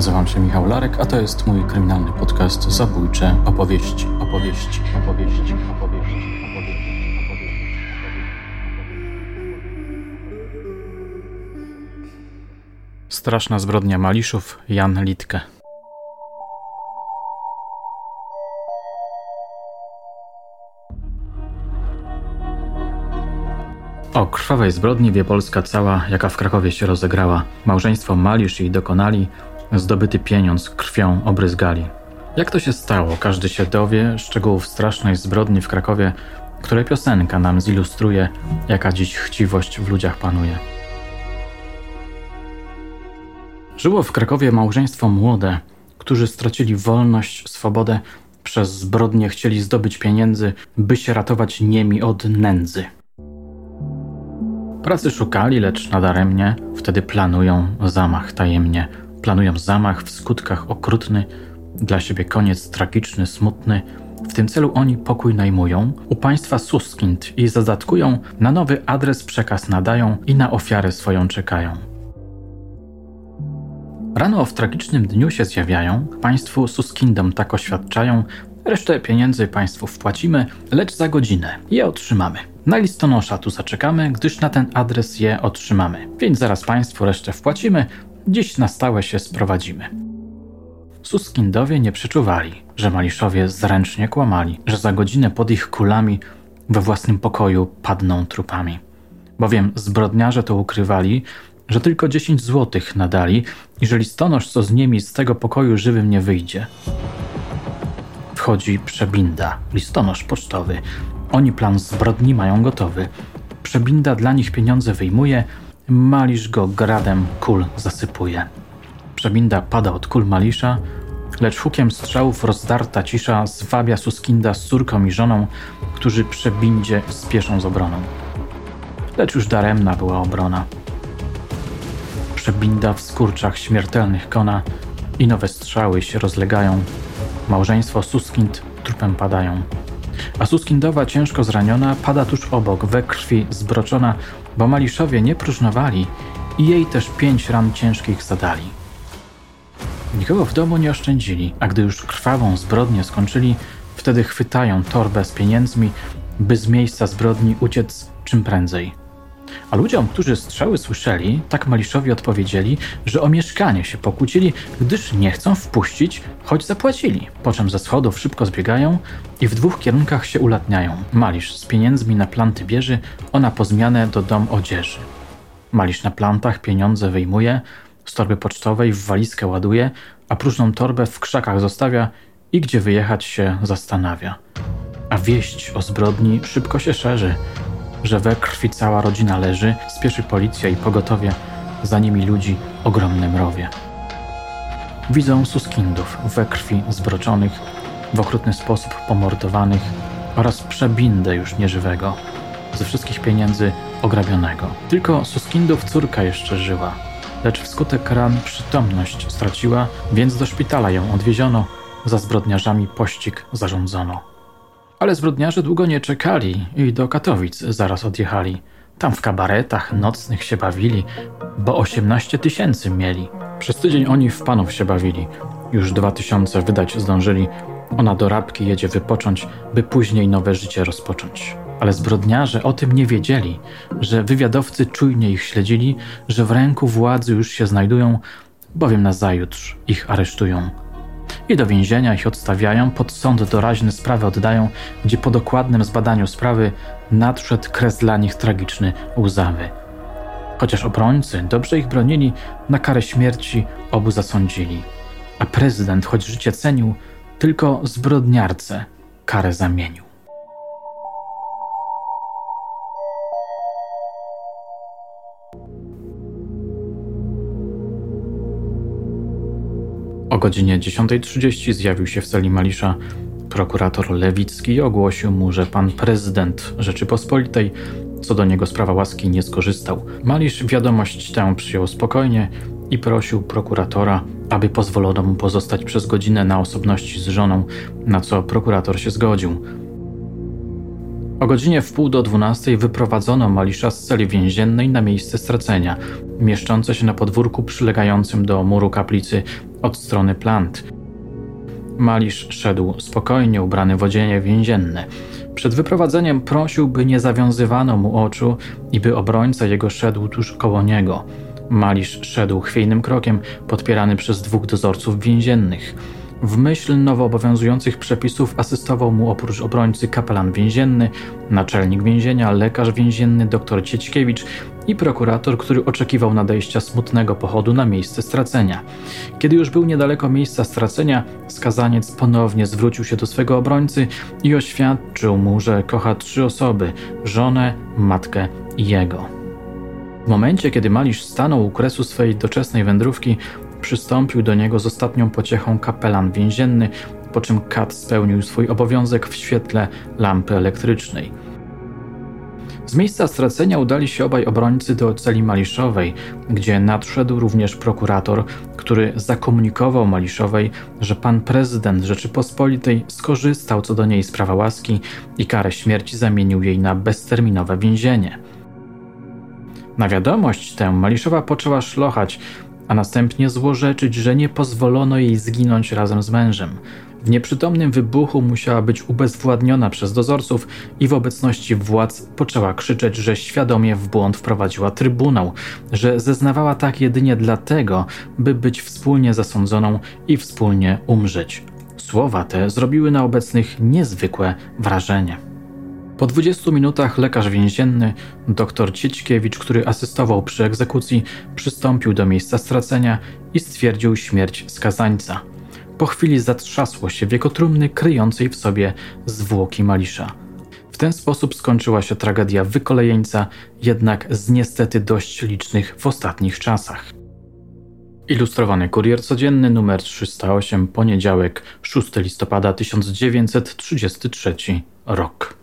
Nazywam się Michał Larek, a to jest mój kryminalny podcast Zabójcze opowieści, opowieści, opowieści, opowieści. Straszna zbrodnia Maliszów, Jan Litke. O krwawej zbrodni wie Polska cała, jaka w Krakowie się rozegrała. Małżeństwo Malisz jej dokonali, zdobyty pieniądz krwią obryzgali. Jak to się stało, każdy się dowie szczegółów strasznej zbrodni w Krakowie, której piosenka nam zilustruje, jaka dziś chciwość w ludziach panuje. Żyło w Krakowie małżeństwo młode, którzy stracili wolność, swobodę, przez zbrodnie chcieli zdobyć pieniędzy, by się ratować niemi od nędzy. Pracy szukali, lecz nadaremnie, wtedy planują zamach tajemnie. Planują zamach w skutkach okrutny, dla siebie koniec tragiczny, smutny. W tym celu oni pokój najmują, u państwa Suskind i zadatkują, na nowy adres przekaz nadają i na ofiarę swoją czekają. Rano w tragicznym dniu się zjawiają, państwu Suskindom tak oświadczają, resztę pieniędzy państwu wpłacimy, lecz za godzinę je otrzymamy. Na listonosza tu zaczekamy, gdyż na ten adres je otrzymamy. Więc zaraz Państwu resztę wpłacimy, dziś na stałe się sprowadzimy. Suskindowie nie przeczuwali, że Maliszowie zręcznie kłamali, że za godzinę pod ich kulami we własnym pokoju padną trupami. Bowiem zbrodniarze to ukrywali, że tylko 10 złotych nadali i że listonosz, co z nimi z tego pokoju żywym nie wyjdzie. Wchodzi przebinda, listonosz pocztowy, oni plan zbrodni mają gotowy. Przebinda dla nich pieniądze wyjmuje, Malisz go gradem kul zasypuje. Przebinda pada od kul Malisza, lecz hukiem strzałów rozdarta cisza zwabia Suskinda z córką i żoną, którzy przebindzie spieszą z obroną. Lecz już daremna była obrona. Przebinda w skurczach śmiertelnych kona i nowe strzały się rozlegają. Małżeństwo Suskind trupem padają a Suskindowa ciężko zraniona pada tuż obok, we krwi zbroczona, bo Maliszowie nie próżnowali i jej też pięć ran ciężkich zadali. Nikogo w domu nie oszczędzili, a gdy już krwawą zbrodnię skończyli, wtedy chwytają torbę z pieniędzmi, by z miejsca zbrodni uciec czym prędzej. A ludziom, którzy strzały słyszeli, tak Maliszowi odpowiedzieli, że o mieszkanie się pokłócili, gdyż nie chcą wpuścić, choć zapłacili. Po czym ze schodów szybko zbiegają i w dwóch kierunkach się ulatniają. Malisz z pieniędzmi na planty bierze, ona po zmianę do dom odzieży. Malisz na plantach pieniądze wyjmuje, z torby pocztowej w walizkę ładuje, a próżną torbę w krzakach zostawia i gdzie wyjechać się zastanawia. A wieść o zbrodni szybko się szerzy że we krwi cała rodzina leży, spieszy policja i pogotowie, za nimi ludzi ogromne mrowie. Widzą Suskindów we krwi zbroczonych, w okrutny sposób pomordowanych oraz przebindę już nieżywego, ze wszystkich pieniędzy ograbionego. Tylko Suskindów córka jeszcze żyła, lecz wskutek ran przytomność straciła, więc do szpitala ją odwieziono, za zbrodniarzami pościg zarządzono. Ale zbrodniarze długo nie czekali i do Katowic zaraz odjechali. Tam w kabaretach nocnych się bawili, bo 18 tysięcy mieli. Przez tydzień oni w panów się bawili. Już dwa tysiące wydać zdążyli. Ona do rabki jedzie wypocząć, by później nowe życie rozpocząć. Ale zbrodniarze o tym nie wiedzieli, że wywiadowcy czujnie ich śledzili, że w ręku władzy już się znajdują, bowiem na zajutrz ich aresztują i do więzienia ich odstawiają, pod sąd doraźny sprawę oddają, gdzie po dokładnym zbadaniu sprawy nadszedł kres dla nich tragiczny, łzawy. Chociaż obrońcy dobrze ich bronili, na karę śmierci obu zasądzili. A prezydent, choć życie cenił, tylko zbrodniarce karę zamienił. O godzinie 10.30 zjawił się w celi Malisza prokurator Lewicki ogłosił mu, że pan prezydent Rzeczypospolitej co do niego sprawa łaski nie skorzystał. Malisz wiadomość tę przyjął spokojnie i prosił prokuratora, aby pozwolono mu pozostać przez godzinę na osobności z żoną, na co prokurator się zgodził. O godzinie w pół do dwunastej wyprowadzono Malisza z celi więziennej na miejsce stracenia, mieszczące się na podwórku przylegającym do muru kaplicy od strony plant. Malisz szedł spokojnie ubrany w odzienie więzienne. Przed wyprowadzeniem prosił, by nie zawiązywano mu oczu i by obrońca jego szedł tuż koło niego. Malisz szedł chwiejnym krokiem, podpierany przez dwóch dozorców więziennych. W myśl nowo obowiązujących przepisów asystował mu oprócz obrońcy kapelan więzienny, naczelnik więzienia, lekarz więzienny dr Ciećkiewicz i prokurator, który oczekiwał nadejścia smutnego pochodu na miejsce stracenia. Kiedy już był niedaleko miejsca stracenia, skazaniec ponownie zwrócił się do swego obrońcy i oświadczył mu, że kocha trzy osoby: żonę, matkę i jego. W momencie, kiedy Malisz stanął u kresu swojej doczesnej wędrówki, przystąpił do niego z ostatnią pociechą kapelan więzienny, po czym Kat spełnił swój obowiązek w świetle lampy elektrycznej. Z miejsca stracenia udali się obaj obrońcy do celi Maliszowej, gdzie nadszedł również prokurator, który zakomunikował Maliszowej, że pan prezydent Rzeczypospolitej skorzystał co do niej z prawa łaski i karę śmierci zamienił jej na bezterminowe więzienie. Na wiadomość tę Maliszowa poczęła szlochać, a następnie złorzeczyć, że nie pozwolono jej zginąć razem z mężem. W nieprzytomnym wybuchu musiała być ubezwładniona przez dozorców i w obecności władz poczęła krzyczeć, że świadomie w błąd wprowadziła trybunał, że zeznawała tak jedynie dlatego, by być wspólnie zasądzoną i wspólnie umrzeć. Słowa te zrobiły na obecnych niezwykłe wrażenie. Po 20 minutach lekarz więzienny, dr Ciećkiewicz, który asystował przy egzekucji, przystąpił do miejsca stracenia i stwierdził śmierć skazańca. Po chwili zatrzasło się wieko trumny kryjącej w sobie zwłoki Malisza. W ten sposób skończyła się tragedia wykolejeńca, jednak z niestety dość licznych w ostatnich czasach. Ilustrowany kurier codzienny numer 308, poniedziałek, 6 listopada 1933 rok.